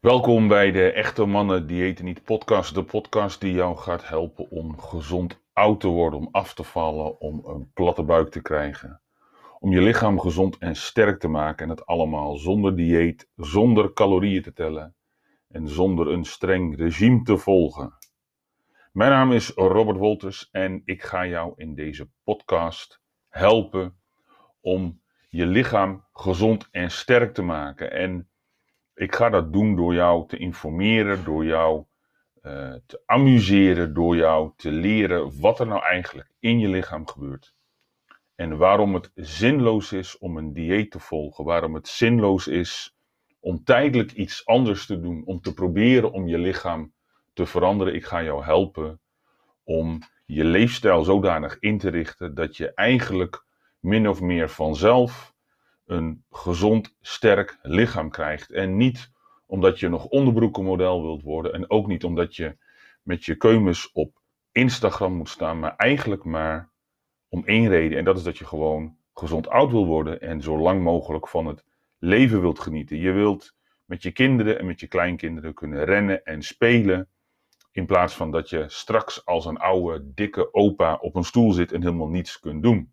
Welkom bij de Echte Mannen Diëten Niet podcast. De podcast die jou gaat helpen om gezond oud te worden, om af te vallen, om een platte buik te krijgen. Om je lichaam gezond en sterk te maken en het allemaal zonder dieet, zonder calorieën te tellen en zonder een streng regime te volgen. Mijn naam is Robert Wolters en ik ga jou in deze podcast helpen om je lichaam gezond en sterk te maken. En ik ga dat doen door jou te informeren, door jou uh, te amuseren, door jou te leren wat er nou eigenlijk in je lichaam gebeurt. En waarom het zinloos is om een dieet te volgen, waarom het zinloos is om tijdelijk iets anders te doen, om te proberen om je lichaam te veranderen. Ik ga jou helpen om je leefstijl zodanig in te richten dat je eigenlijk min of meer vanzelf een gezond, sterk lichaam krijgt. En niet omdat je nog onderbroekenmodel wilt worden. En ook niet omdat je met je keumes op Instagram moet staan. Maar eigenlijk maar om één reden. En dat is dat je gewoon gezond oud wil worden. En zo lang mogelijk van het leven wilt genieten. Je wilt met je kinderen en met je kleinkinderen kunnen rennen en spelen. In plaats van dat je straks als een oude, dikke opa op een stoel zit en helemaal niets kunt doen.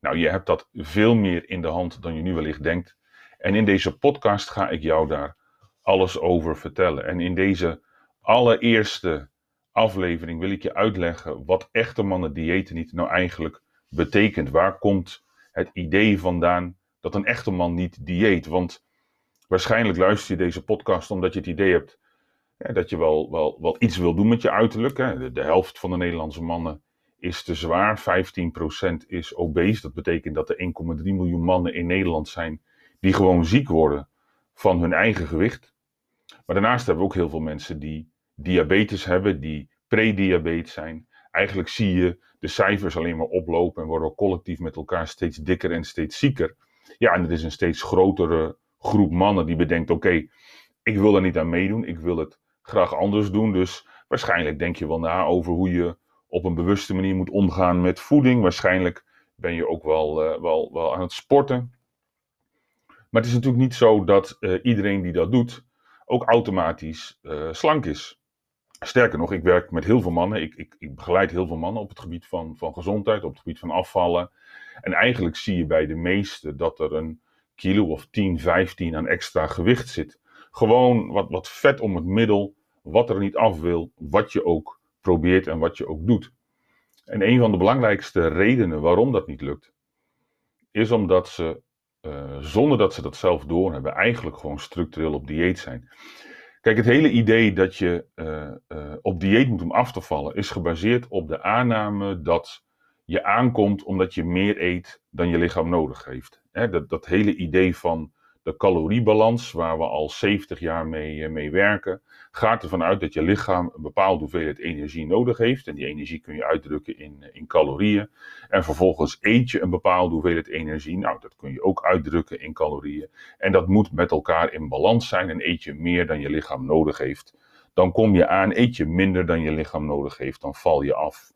Nou, je hebt dat veel meer in de hand dan je nu wellicht denkt. En in deze podcast ga ik jou daar alles over vertellen. En in deze allereerste aflevering wil ik je uitleggen wat echte mannen diëten niet nou eigenlijk betekent. Waar komt het idee vandaan dat een echte man niet dieet? Want waarschijnlijk luister je deze podcast omdat je het idee hebt dat je wel, wel, wel iets wil doen met je uiterlijk. Hè. De, helft van de Nederlandse mannen is te zwaar, 15% is obese. Dat betekent dat er 1,3 miljoen mannen in Nederland zijn die gewoon ziek worden van hun eigen gewicht. Maar daarnaast hebben we ook heel veel mensen die diabetes hebben, die prediabetes zijn. Eigenlijk zie je de cijfers alleen maar oplopen en worden collectief met elkaar steeds dikker en steeds zieker. Ja, en er is een steeds grotere groep mannen die bedenkt: oké, ik wil er niet aan meedoen, ik wil het graag anders doen. Dus waarschijnlijk denk je wel na over hoe je op een bewuste manier moet omgaan met voeding. Waarschijnlijk ben je ook wel, uh, wel, wel aan het sporten. Maar het is natuurlijk niet zo dat uh, iedereen die dat doet ook automatisch uh, slank is. Sterker nog, ik werk met heel veel mannen. Ik, ik, ik, begeleid heel veel mannen op het gebied van, van gezondheid, op het gebied van afvallen. En eigenlijk zie je bij de meesten dat er een kilo of 10, 15 aan extra gewicht zit. Gewoon wat, wat vet om het middel, wat er niet af wil, wat je ook probeert en wat je ook doet. En een van de belangrijkste redenen waarom dat niet lukt, is omdat ze, uh, zonder dat ze dat zelf doorhebben, eigenlijk gewoon structureel op dieet zijn. Kijk, het hele idee dat je uh, uh, op dieet moet om af te vallen, is gebaseerd op de aanname dat je aankomt omdat je meer eet dan je lichaam nodig heeft. He, dat, dat hele idee van de caloriebalans, waar we al 70 jaar mee, eh, mee werken, gaat ervan uit dat je lichaam een bepaalde hoeveelheid energie nodig heeft. En die energie kun je uitdrukken in, eh, in calorieën. En vervolgens eet je een bepaalde hoeveelheid energie. Nou, dat kun je ook uitdrukken in calorieën. En dat moet met elkaar in balans zijn. En eet je meer dan je lichaam nodig heeft, dan kom je aan. Eet je minder dan je lichaam nodig heeft, dan val je af.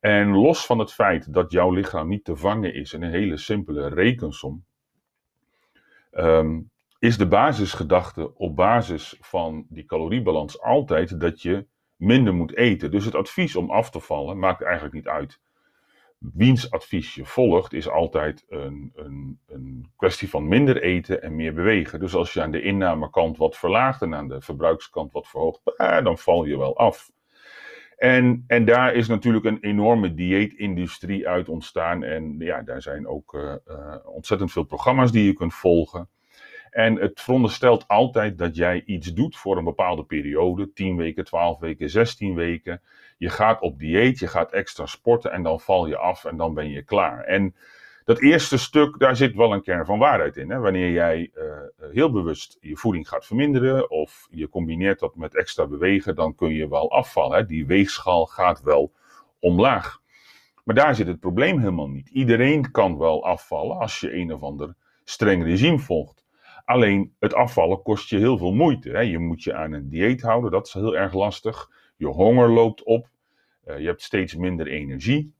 En los van het feit dat jouw lichaam niet te vangen is in een hele simpele rekensom, um, is de basisgedachte op basis van die caloriebalans altijd dat je minder moet eten. Dus het advies om af te vallen maakt eigenlijk niet uit. Wiens advies je volgt is altijd een, een, een kwestie van minder eten en meer bewegen. Dus als je aan de innamekant wat verlaagt en aan de verbruikskant wat verhoogt, dan val je wel af. En, en daar is natuurlijk een enorme dieetindustrie uit ontstaan. En ja, daar zijn ook uh, uh, ontzettend veel programma's die je kunt volgen. En het veronderstelt altijd dat jij iets doet voor een bepaalde periode. 10 weken, 12 weken, 16 weken. Je gaat op dieet, je gaat extra sporten en dan val je af en dan ben je klaar. En dat eerste stuk, daar zit wel een kern van waarheid in. Hè? Wanneer jij uh, heel bewust je voeding gaat verminderen of je combineert dat met extra bewegen, dan kun je wel afvallen. Hè? Die weegschaal gaat wel omlaag. Maar daar zit het probleem helemaal niet. Iedereen kan wel afvallen als je een of ander streng regime volgt. Alleen het afvallen kost je heel veel moeite. Hè? Je moet je aan een dieet houden, dat is heel erg lastig. Je honger loopt op, uh, je hebt steeds minder energie.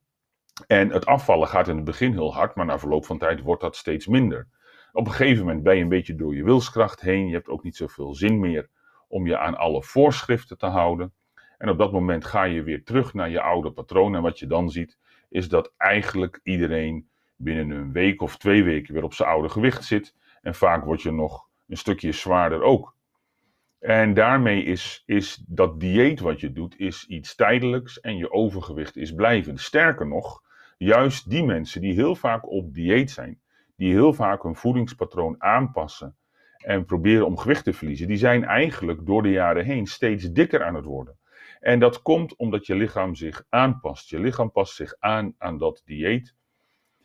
En het afvallen gaat in het begin heel hard, maar na verloop van tijd wordt dat steeds minder. Op een gegeven moment ben je een beetje door je wilskracht heen. Je hebt ook niet zoveel zin meer om je aan alle voorschriften te houden. En op dat moment ga je weer terug naar je oude patroon. En wat je dan ziet, is dat eigenlijk iedereen binnen een week of twee weken weer op zijn oude gewicht zit. En vaak word je nog een stukje zwaarder ook. En daarmee is, is dat dieet wat je doet, is iets tijdelijks en je overgewicht is blijvend. Sterker nog, juist die mensen die heel vaak op dieet zijn, die heel vaak hun voedingspatroon aanpassen en proberen om gewicht te verliezen, die zijn eigenlijk door de jaren heen steeds dikker aan het worden. En dat komt omdat je lichaam zich aanpast. Je lichaam past zich aan aan dat dieet.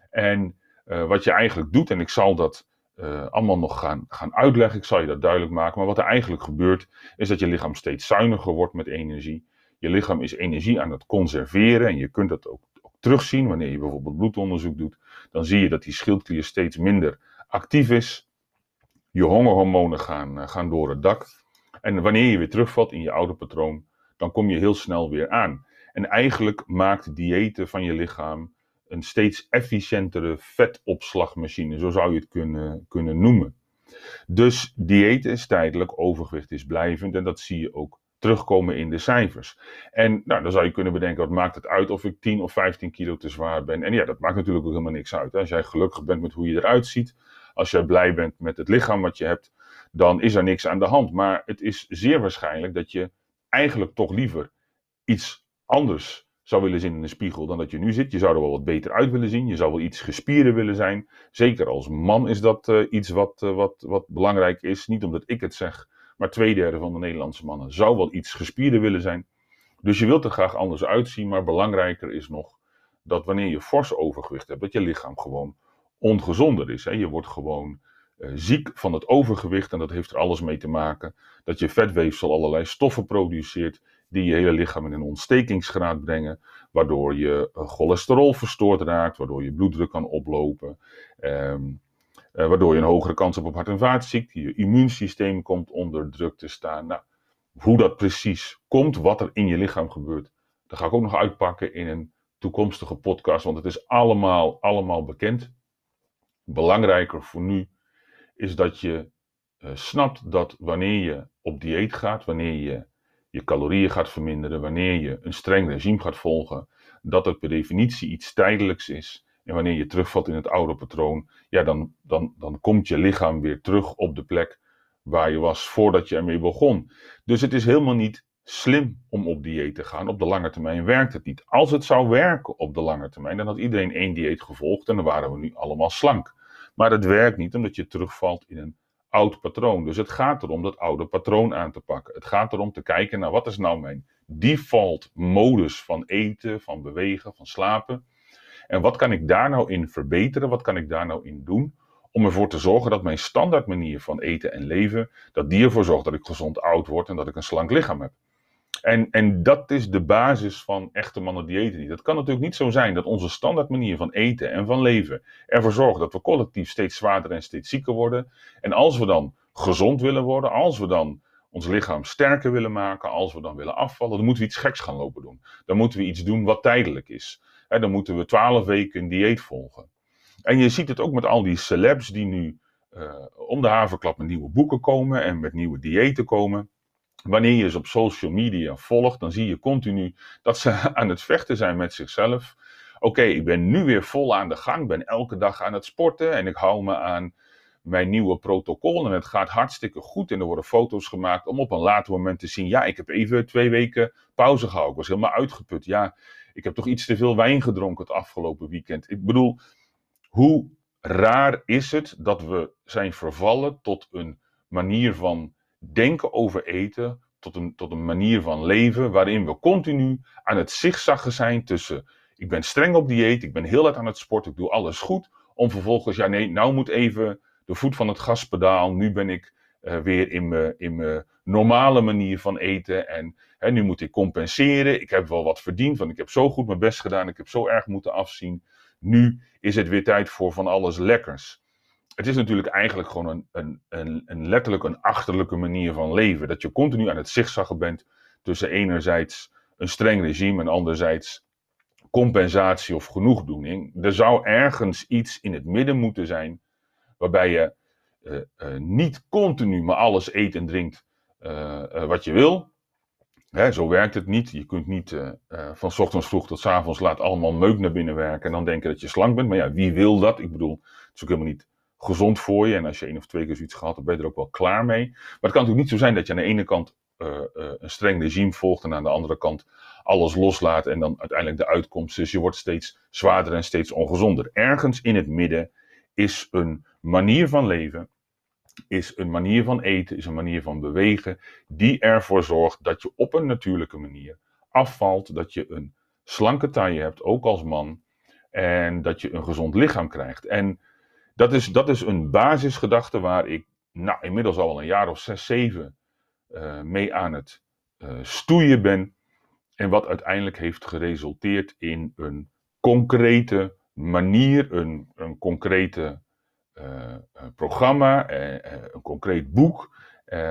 En uh, wat je eigenlijk doet, en ik zal dat uh, allemaal nog gaan, gaan uitleggen, ik zal je dat duidelijk maken. Maar wat er eigenlijk gebeurt, is dat je lichaam steeds zuiniger wordt met energie. Je lichaam is energie aan het conserveren en je kunt dat ook terugzien wanneer je bijvoorbeeld bloedonderzoek doet. Dan zie je dat die schildklier steeds minder actief is. Je hongerhormonen gaan, uh, gaan door het dak. En wanneer je weer terugvalt in je oude patroon, dan kom je heel snel weer aan. En eigenlijk maakt diëten van je lichaam een steeds efficiëntere vetopslagmachine, zo zou je het kunnen, kunnen noemen. Dus dieet is tijdelijk, overgewicht is blijvend en dat zie je ook terugkomen in de cijfers. En nou, dan zou je kunnen bedenken, wat maakt het uit of ik 10 of 15 kilo te zwaar ben? En ja, dat maakt natuurlijk ook helemaal niks uit. Hè? Als jij gelukkig bent met hoe je eruit ziet, als jij blij bent met het lichaam wat je hebt, dan is er niks aan de hand. Maar het is zeer waarschijnlijk dat je eigenlijk toch liever iets anders zou willen zien in de spiegel dan dat je nu zit. Je zou er wel wat beter uit willen zien. Je zou wel iets gespierder willen zijn. Zeker als man is dat uh, iets wat, uh, wat, wat belangrijk is. Niet omdat ik het zeg, maar twee derde van de Nederlandse mannen zou wel iets gespierder willen zijn. Dus je wilt er graag anders uitzien, maar belangrijker is nog dat wanneer je fors overgewicht hebt, dat je lichaam gewoon ongezonder is. Hè? Je wordt gewoon uh, ziek van het overgewicht en dat heeft er alles mee te maken dat je vetweefsel allerlei stoffen produceert die je hele lichaam in een ontstekingsgraad brengen, waardoor je eh, cholesterol verstoord raakt, waardoor je bloeddruk kan oplopen, um, uh, waardoor je een hogere kans hebt op hart- en vaatziekten, je immuunsysteem komt onder druk te staan. Nou, hoe dat precies komt, wat er in je lichaam gebeurt, dat ga ik ook nog uitpakken in een toekomstige podcast, want het is allemaal, allemaal bekend. Belangrijker voor nu is dat je uh, snapt dat wanneer je op dieet gaat, wanneer je je calorieën gaat verminderen, wanneer je een streng regime gaat volgen, dat het per definitie iets tijdelijks is. En wanneer je terugvalt in het oude patroon, ja, dan, dan, dan komt je lichaam weer terug op de plek waar je was voordat je ermee begon. Dus het is helemaal niet slim om op dieet te gaan. Op de lange termijn werkt het niet. Als het zou werken op de lange termijn, dan had iedereen één dieet gevolgd en dan waren we nu allemaal slank. Maar het werkt niet omdat je terugvalt in een oud patroon. Dus het gaat erom dat oude patroon aan te pakken. Het gaat erom te kijken naar wat is nou mijn default modus van eten, van bewegen, van slapen. En wat kan ik daar nou in verbeteren? Wat kan ik daar nou in doen? Om ervoor te zorgen dat mijn standaard manier van eten en leven, dat die ervoor zorgt dat ik gezond oud word en dat ik een slank lichaam heb. En, en dat is de basis van echte mannen diëten. Dat kan natuurlijk niet zo zijn dat onze standaard manier van eten en van leven ervoor zorgt dat we collectief steeds zwaarder en steeds zieker worden. En als we dan gezond willen worden, als we dan ons lichaam sterker willen maken, als we dan willen afvallen, dan moeten we iets geks gaan lopen doen. Dan moeten we iets doen wat tijdelijk is. En dan moeten we twaalf weken een dieet volgen. En je ziet het ook met al die celebs die nu uh, om de haverklap met nieuwe boeken komen en met nieuwe diëten komen wanneer je ze op social media volgt, dan zie je continu dat ze aan het vechten zijn met zichzelf. Oké, ik ben nu weer vol aan de gang, ben elke dag aan het sporten en ik hou me aan mijn nieuwe protocol en het gaat hartstikke goed en er worden foto's gemaakt om op een later moment te zien, ja, ik heb even twee weken pauze gehouden, ik was helemaal uitgeput, ja, ik heb toch iets te veel wijn gedronken het afgelopen weekend. Ik bedoel, hoe raar is het dat we zijn vervallen tot een manier van denken over eten tot een, tot een manier van leven waarin we continu aan het zigzaggen zijn tussen ik ben streng op dieet, ik ben heel hard aan het sporten, ik doe alles goed, om vervolgens, ja nee, nou moet even de voet van het gaspedaal, nu ben ik uh, weer in mijn in normale manier van eten. En hè, nu moet ik compenseren, ik heb wel wat verdiend, want ik heb zo goed mijn best gedaan, ik heb zo erg moeten afzien, nu is het weer tijd voor van alles lekkers. Het is natuurlijk eigenlijk gewoon een, een, een, een, letterlijk een achterlijke manier van leven. Dat je continu aan het zigzaggen bent tussen enerzijds een streng regime en anderzijds compensatie of genoegdoening. Er zou ergens iets in het midden moeten zijn waarbij je niet continu maar alles eet en drinkt wat je wil. Hè, zo werkt het niet. Je kunt niet van ochtends vroeg tot avonds laat allemaal meuk naar binnen werken en dan denken dat je slank bent. Maar ja, wie wil dat? Ik bedoel, het is ook helemaal niet gezond voor je. En als je één of twee keer zoiets gehad hebt, ben je er ook wel klaar mee. Maar het kan natuurlijk niet zo zijn dat je aan de ene kant een streng regime volgt en aan de andere kant alles loslaat en dan uiteindelijk de uitkomst. Dus je wordt steeds zwaarder en steeds ongezonder. Ergens in het midden is een manier van leven is een manier van eten, is een manier van bewegen, die ervoor zorgt dat je op een natuurlijke manier afvalt, dat je een slanke taille hebt, ook als man, en dat je een gezond lichaam krijgt. En dat is, dat is een basisgedachte waar ik nou, inmiddels al een jaar of zes, zeven uh, mee aan het uh, stoeien ben. En wat uiteindelijk heeft geresulteerd in een concrete manier, een, een concrete programma, uh, een concreet boek.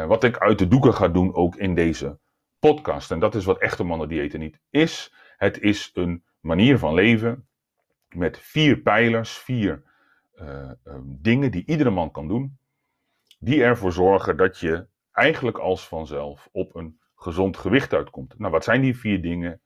wat ik uit de doeken ga doen ook in deze podcast. En dat is wat echte mannen diëten niet is. Het is een manier van leven met vier pijlers, vier um, dingen die iedere man kan doen. Die ervoor zorgen dat je eigenlijk als vanzelf op een gezond gewicht uitkomt. Nou, wat zijn die vier dingen?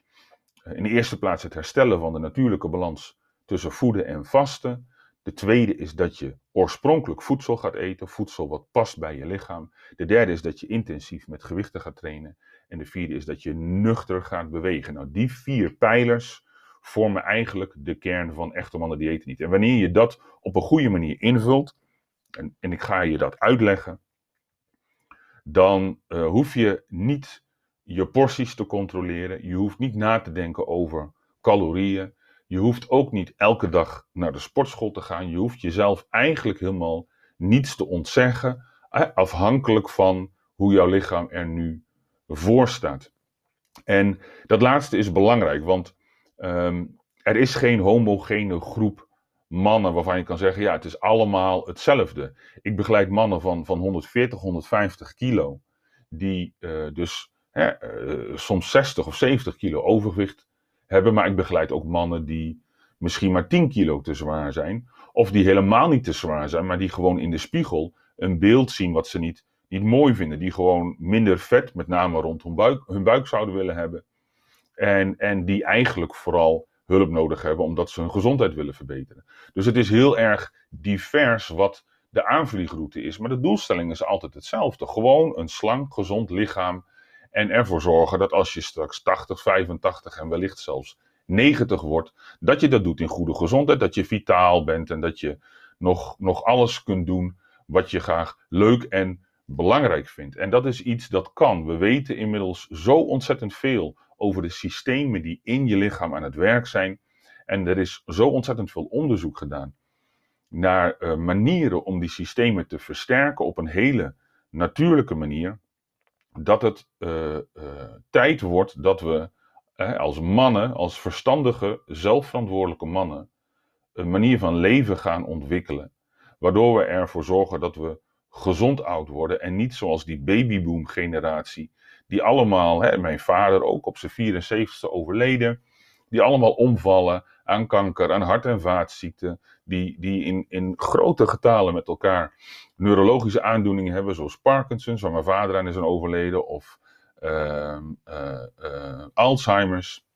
In de eerste plaats het herstellen van de natuurlijke balans tussen voeden en vasten. De tweede is dat je oorspronkelijk voedsel gaat eten, voedsel wat past bij je lichaam. De derde is dat je intensief met gewichten gaat trainen. En de vierde is dat je nuchter gaat bewegen. Nou, die vier pijlers vormen eigenlijk de kern van echte mannen diëten niet. En wanneer je dat op een goede manier invult, en, en ik ga je dat uitleggen, dan uh, hoef je niet je porties te controleren. Je hoeft niet na te denken over calorieën. Je hoeft ook niet elke dag naar de sportschool te gaan. Je hoeft jezelf eigenlijk helemaal niets te ontzeggen, afhankelijk van hoe jouw lichaam er nu voor staat. En dat laatste is belangrijk, want um, er is geen homogene groep mannen waarvan je kan zeggen, ja, het is allemaal hetzelfde. Ik begeleid mannen van, van 140, 150 kilo, die uh, dus hè, uh, soms 60 of 70 kilo overgewicht hebben. Maar ik begeleid ook mannen die misschien maar 10 kilo te zwaar zijn. Of die helemaal niet te zwaar zijn, maar die gewoon in de spiegel een beeld zien wat ze niet, niet mooi vinden. Die gewoon minder vet, met name rond hun buik, hun buik zouden willen hebben. En, en die eigenlijk vooral hulp nodig hebben omdat ze hun gezondheid willen verbeteren. Dus het is heel erg divers wat de aanvliegroute is. Maar de doelstelling is altijd hetzelfde. Gewoon een slank, gezond lichaam en ervoor zorgen dat als je straks 80, 85 en wellicht zelfs 90 wordt, dat je dat doet in goede gezondheid, dat je vitaal bent en dat je nog, nog alles kunt doen wat je graag leuk en belangrijk vindt. En dat is iets dat kan. We weten inmiddels zo ontzettend veel over de systemen die in je lichaam aan het werk zijn. En er is zo ontzettend veel onderzoek gedaan naar uh, manieren om die systemen te versterken op een hele natuurlijke manier dat het uh, uh, tijd wordt dat we als mannen, als verstandige, zelfverantwoordelijke mannen, een manier van leven gaan ontwikkelen. Waardoor we ervoor zorgen dat we gezond oud worden en niet zoals die babyboom generatie, die allemaal, hè, mijn vader ook op zijn 74ste overleden, die allemaal omvallen aan kanker, aan hart- en vaatziekten, die, die in, in grote getalen met elkaar neurologische aandoeningen hebben, zoals Parkinson's, waar mijn vader aan is overleden, of uh, uh, uh, Alzheimer's.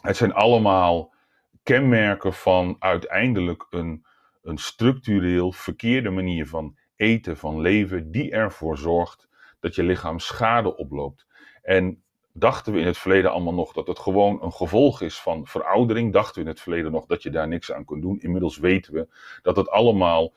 Het zijn allemaal kenmerken van uiteindelijk een, een structureel verkeerde manier van eten, van leven, die ervoor zorgt dat je lichaam schade oploopt. En dachten we in het verleden allemaal nog dat het gewoon een gevolg is van veroudering. Dachten we in het verleden nog dat je daar niks aan kunt doen. Inmiddels weten we dat het allemaal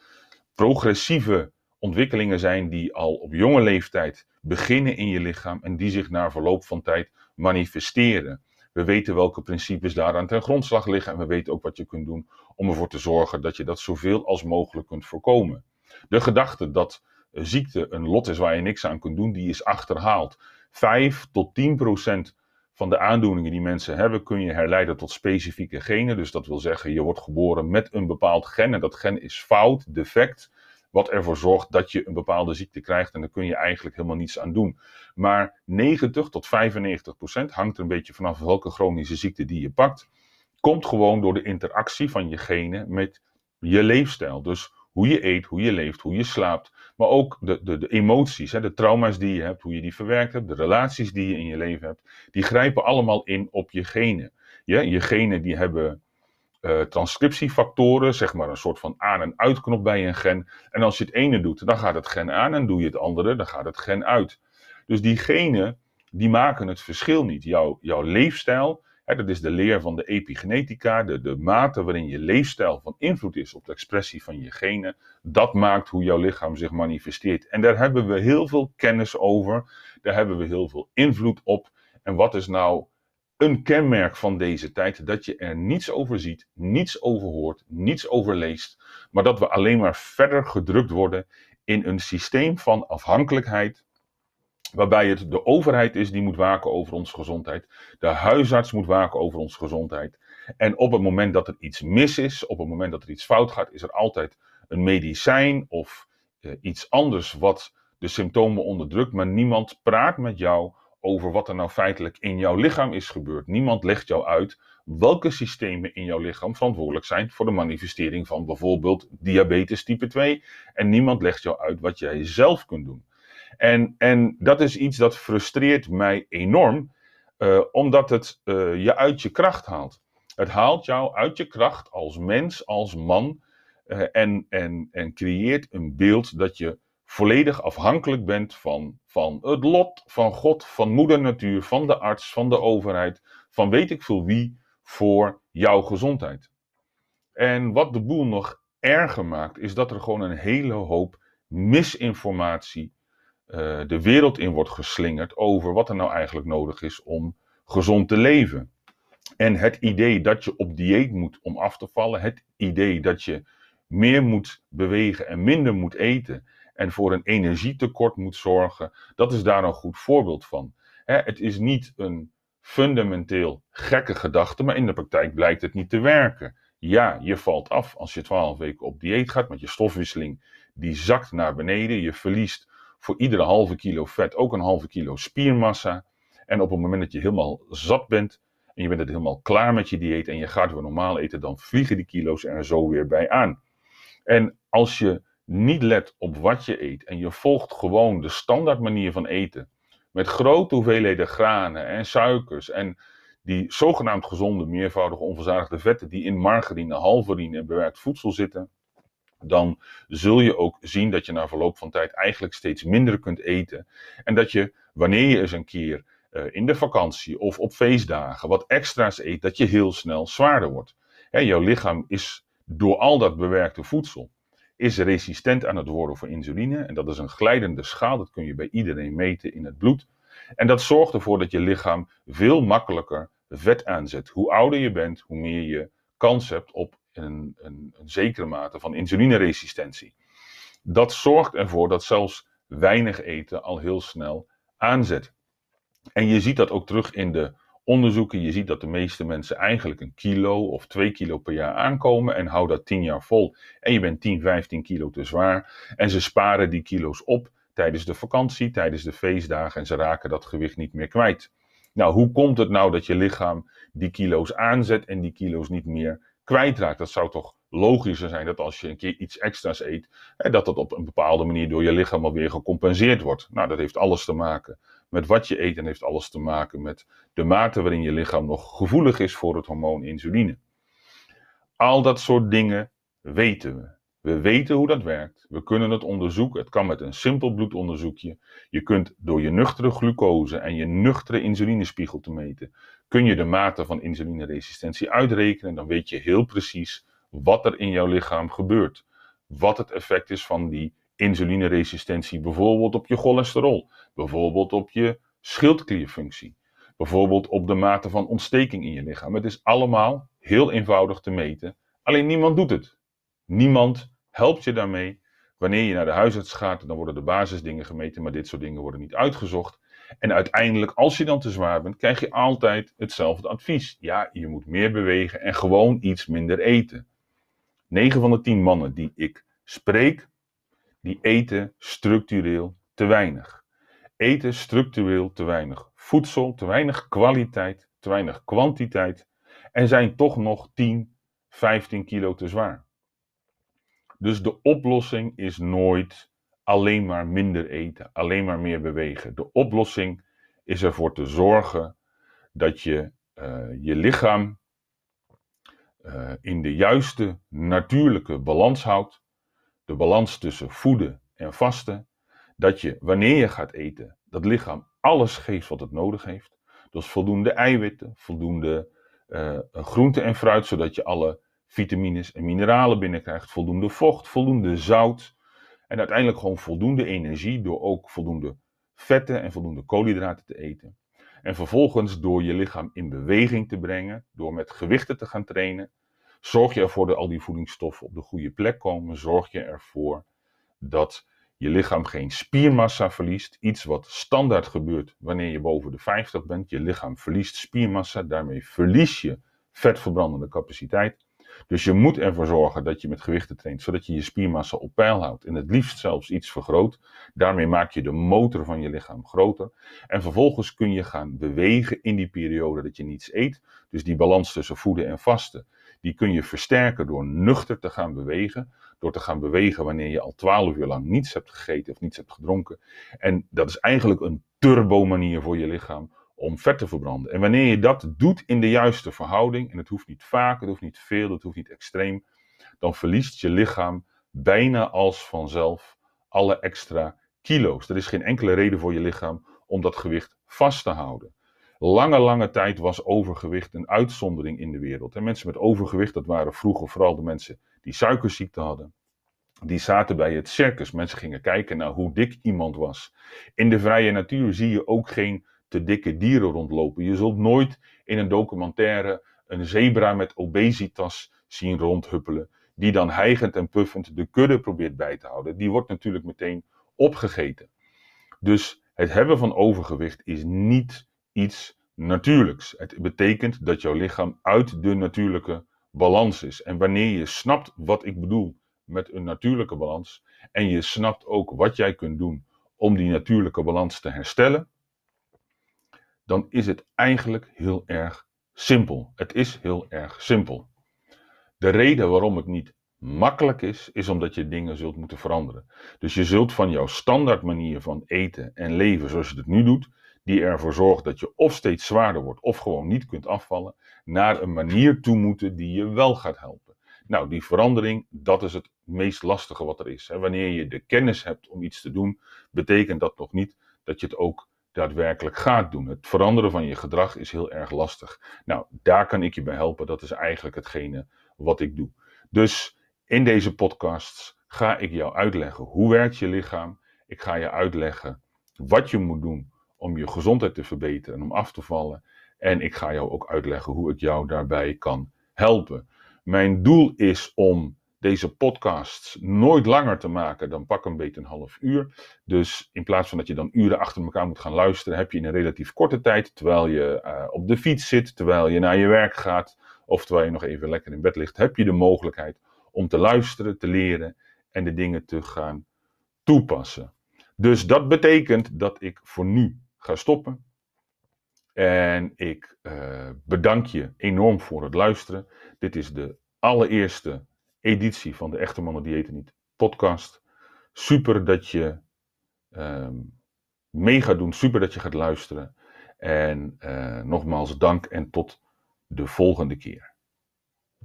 progressieve ontwikkelingen zijn die al op jonge leeftijd beginnen in je lichaam en die zich na verloop van tijd manifesteren. We weten welke principes daaraan ten grondslag liggen en we weten ook wat je kunt doen om ervoor te zorgen dat je dat zoveel als mogelijk kunt voorkomen. De gedachte dat ziekte een lot is waar je niks aan kunt doen, die is achterhaald. 5 tot 10 procent van de aandoeningen die mensen hebben kun je herleiden tot specifieke genen. Dus dat wil zeggen, je wordt geboren met een bepaald gen en dat gen is fout, defect, wat ervoor zorgt dat je een bepaalde ziekte krijgt en daar kun je eigenlijk helemaal niets aan doen. Maar 90 tot 95 procent hangt er een beetje vanaf welke chronische ziekte die je pakt, komt gewoon door de interactie van je genen met je leefstijl. Dus hoe je eet, hoe je leeft, hoe je slaapt. Maar ook de, de, de emoties, hè, de trauma's die je hebt, hoe je die verwerkt hebt, de relaties die je in je leven hebt. Die grijpen allemaal in op je genen. Ja, je genen die hebben uh, transcriptiefactoren, zeg maar een soort van aan- en uitknop bij een gen. En als je het ene doet, dan gaat het gen aan en doe je het andere, dan gaat het gen uit. Dus die genen, die maken het verschil niet. Jouw, jouw leefstijl, dat is de leer van de epigenetica, de, de mate waarin je leefstijl van invloed is op de expressie van je genen, dat maakt hoe jouw lichaam zich manifesteert. En daar hebben we heel veel kennis over, daar hebben we heel veel invloed op. En wat is nou een kenmerk van deze tijd dat je er niets over ziet, niets over hoort, niets over leest, maar dat we alleen maar verder gedrukt worden in een systeem van afhankelijkheid, waarbij het de overheid is die moet waken over onze gezondheid, de huisarts moet waken over onze gezondheid. En op het moment dat er iets mis is, op het moment dat er iets fout gaat, is er altijd een medicijn of eh, iets anders wat de symptomen onderdrukt, maar niemand praat met jou over wat er nou feitelijk in jouw lichaam is gebeurd. Niemand legt jou uit welke systemen in jouw lichaam verantwoordelijk zijn voor de manifestering van bijvoorbeeld diabetes type 2. En niemand legt jou uit wat jij zelf kunt doen. En, en dat is iets dat frustreert mij enorm, uh, omdat het uh, je uit je kracht haalt. Het haalt jou uit je kracht als mens, als man, uh, en, en, en creëert een beeld dat je volledig afhankelijk bent van, van het lot, van God, van moeder natuur, van de arts, van de overheid, van weet ik veel wie voor jouw gezondheid. En wat de boel nog erger maakt, is dat er gewoon een hele hoop misinformatie uh, de wereld in wordt geslingerd over wat er nou eigenlijk nodig is om gezond te leven. En het idee dat je op dieet moet om af te vallen, het idee dat je meer moet bewegen en minder moet eten en voor een energietekort moet zorgen, dat is daar een goed voorbeeld van. het is niet een fundamenteel gekke gedachte, maar in de praktijk blijkt het niet te werken. Ja, je valt af als je 12 weken op dieet gaat, met je stofwisseling die zakt naar beneden. Je verliest voor iedere halve kilo vet ook een halve kilo spiermassa. En op het moment dat je helemaal zat bent en je bent het helemaal klaar met je dieet en je gaat weer normaal eten, dan vliegen die kilo's er zo weer bij aan. En als je niet let op wat je eet en je volgt gewoon de standaard manier van eten, met grote hoeveelheden granen en suikers en die zogenaamd gezonde, meervoudige onverzadigde vetten die in margarine, halverine en bewerkt voedsel zitten, dan zul je ook zien dat je na verloop van tijd eigenlijk steeds minder kunt eten. En dat je, wanneer je eens een keer uh, in de vakantie of op feestdagen wat extra's eet, dat je heel snel zwaarder wordt. Hè, jouw lichaam is door al dat bewerkte voedsel is resistent aan het worden voor insuline. En dat is een glijdende schaal, dat kun je bij iedereen meten in het bloed. En dat zorgt ervoor dat je lichaam veel makkelijker vet aanzet. Hoe ouder je bent, hoe meer je kans hebt op een, een, een zekere mate van insulineresistentie. Dat zorgt ervoor dat zelfs weinig eten al heel snel aanzet. En je ziet dat ook terug in de onderzoeken. Je ziet dat de meeste mensen eigenlijk een kilo of twee kilo per jaar aankomen en hou dat tien jaar vol. En je bent 10, 15 kilo te zwaar. En ze sparen die kilo's op tijdens de vakantie, tijdens de feestdagen en ze raken dat gewicht niet meer kwijt. Nou, hoe komt het nou dat je lichaam die kilo's aanzet en die kilo's niet meer kwijtraakt? Dat zou toch logischer zijn dat als je een keer iets extra's eet, dat dat op een bepaalde manier door je lichaam alweer gecompenseerd wordt. Nou, dat heeft alles te maken met wat je eet en heeft alles te maken met de mate waarin je lichaam nog gevoelig is voor het hormoon insuline. Al dat soort dingen weten we. We weten hoe dat werkt. We kunnen het onderzoeken. Het kan met een simpel bloedonderzoekje. Je kunt door je nuchtere glucose en je nuchtere insulinespiegel te meten, kun je de mate van insulineresistentie uitrekenen. Dan weet je heel precies wat er in jouw lichaam gebeurt. Wat het effect is van die insulineresistentie, bijvoorbeeld op je cholesterol, bijvoorbeeld op je schildklierfunctie, bijvoorbeeld op de mate van ontsteking in je lichaam. Het is allemaal heel eenvoudig te meten, alleen niemand doet het. Niemand helpt je daarmee. Wanneer je naar de huisarts gaat, dan worden de basisdingen gemeten, maar dit soort dingen worden niet uitgezocht. En uiteindelijk, als je dan te zwaar bent, krijg je altijd hetzelfde advies. Ja, je moet meer bewegen en gewoon iets minder eten. 9 van de 10 mannen die ik spreek, die eten structureel te weinig. Eten structureel te weinig voedsel, te weinig kwaliteit, te weinig kwantiteit en zijn toch nog 10, 15 kilo te zwaar. Dus de oplossing is nooit alleen maar minder eten, alleen maar meer bewegen. De oplossing is ervoor te zorgen dat je uh, je lichaam uh, in de juiste natuurlijke balans houdt. De balans tussen voeden en vasten. Dat je wanneer je gaat eten, dat lichaam alles geeft wat het nodig heeft. Dus voldoende eiwitten, voldoende uh, groente en fruit, zodat je alle vitamines en mineralen binnenkrijgt. Voldoende vocht, voldoende zout. En uiteindelijk gewoon voldoende energie door ook voldoende vetten en voldoende koolhydraten te eten. En vervolgens door je lichaam in beweging te brengen, door met gewichten te gaan trainen, zorg je ervoor dat al die voedingsstoffen op de goede plek komen. Zorg je ervoor dat je lichaam geen spiermassa verliest. Iets wat standaard gebeurt wanneer je boven de 50 bent. Je lichaam verliest spiermassa, daarmee verlies je vetverbrandende capaciteit. Dus je moet ervoor zorgen dat je met gewichten traint, zodat je je spiermassa op peil houdt. En het liefst zelfs iets vergroot. Daarmee maak je de motor van je lichaam groter. En vervolgens kun je gaan bewegen in die periode dat je niets eet. Dus die balans tussen voeden en vasten, die kun je versterken door nuchter te gaan bewegen. Door te gaan bewegen wanneer je al 12 uur lang niets hebt gegeten of niets hebt gedronken. En dat is eigenlijk een turbo manier voor je lichaam om vet te verbranden. En wanneer je dat doet in de juiste verhouding, en het hoeft niet vaak, het hoeft niet veel, het hoeft niet extreem, dan verliest je lichaam bijna als vanzelf alle extra kilo's. Er is geen enkele reden voor je lichaam om dat gewicht vast te houden. Lange, lange tijd was overgewicht een uitzondering in de wereld. En mensen met overgewicht, dat waren vroeger vooral de mensen die suikerziekte hadden. Die zaten bij het circus. Mensen gingen kijken naar hoe dik iemand was. In de vrije natuur zie je ook geen te dikke dieren rondlopen. Je zult nooit in een documentaire een zebra met obesitas zien rondhuppelen, die dan hijgend en puffend de kudde probeert bij te houden. Die wordt natuurlijk meteen opgegeten. Dus het hebben van overgewicht is niet iets natuurlijks. Het betekent dat jouw lichaam uit de natuurlijke balans is. En wanneer je snapt wat ik bedoel met een natuurlijke balans, en je snapt ook wat jij kunt doen om die natuurlijke balans te herstellen, dan is het eigenlijk heel erg simpel. Het is heel erg simpel. De reden waarom het niet makkelijk is, is omdat je dingen zult moeten veranderen. Dus je zult van jouw standaard manier van eten en leven zoals je het nu doet, die ervoor zorgt dat je of steeds zwaarder wordt of gewoon niet kunt afvallen, naar een manier toe moeten die je wel gaat helpen. Nou, die verandering, dat is het meest lastige wat er is. Wanneer je de kennis hebt om iets te doen, betekent dat nog niet dat je het ook daadwerkelijk gaat doen. Het veranderen van je gedrag is heel erg lastig. Nou, daar kan ik je bij helpen. Dat is eigenlijk hetgene wat ik doe. Dus in deze podcasts ga ik jou uitleggen hoe werkt je lichaam. Ik ga je uitleggen wat je moet doen om je gezondheid te verbeteren en om af te vallen. En ik ga jou ook uitleggen hoe ik jou daarbij kan helpen. Mijn doel is om deze podcasts nooit langer te maken dan pak een beetje een half uur. Dus in plaats van dat je dan uren achter elkaar moet gaan luisteren, heb je in een relatief korte tijd, terwijl je uh, op de fiets zit, terwijl je naar je werk gaat, of terwijl je nog even lekker in bed ligt, heb je de mogelijkheid om te luisteren, te leren en de dingen te gaan toepassen. Dus dat betekent dat ik voor nu ga stoppen. En ik uh, bedank je enorm voor het luisteren. Dit is de allereerste editie van de Echte Mannen Diëten Niet podcast. Super dat je um, mee gaat doen, super dat je gaat luisteren. En uh, nogmaals dank en tot de volgende keer.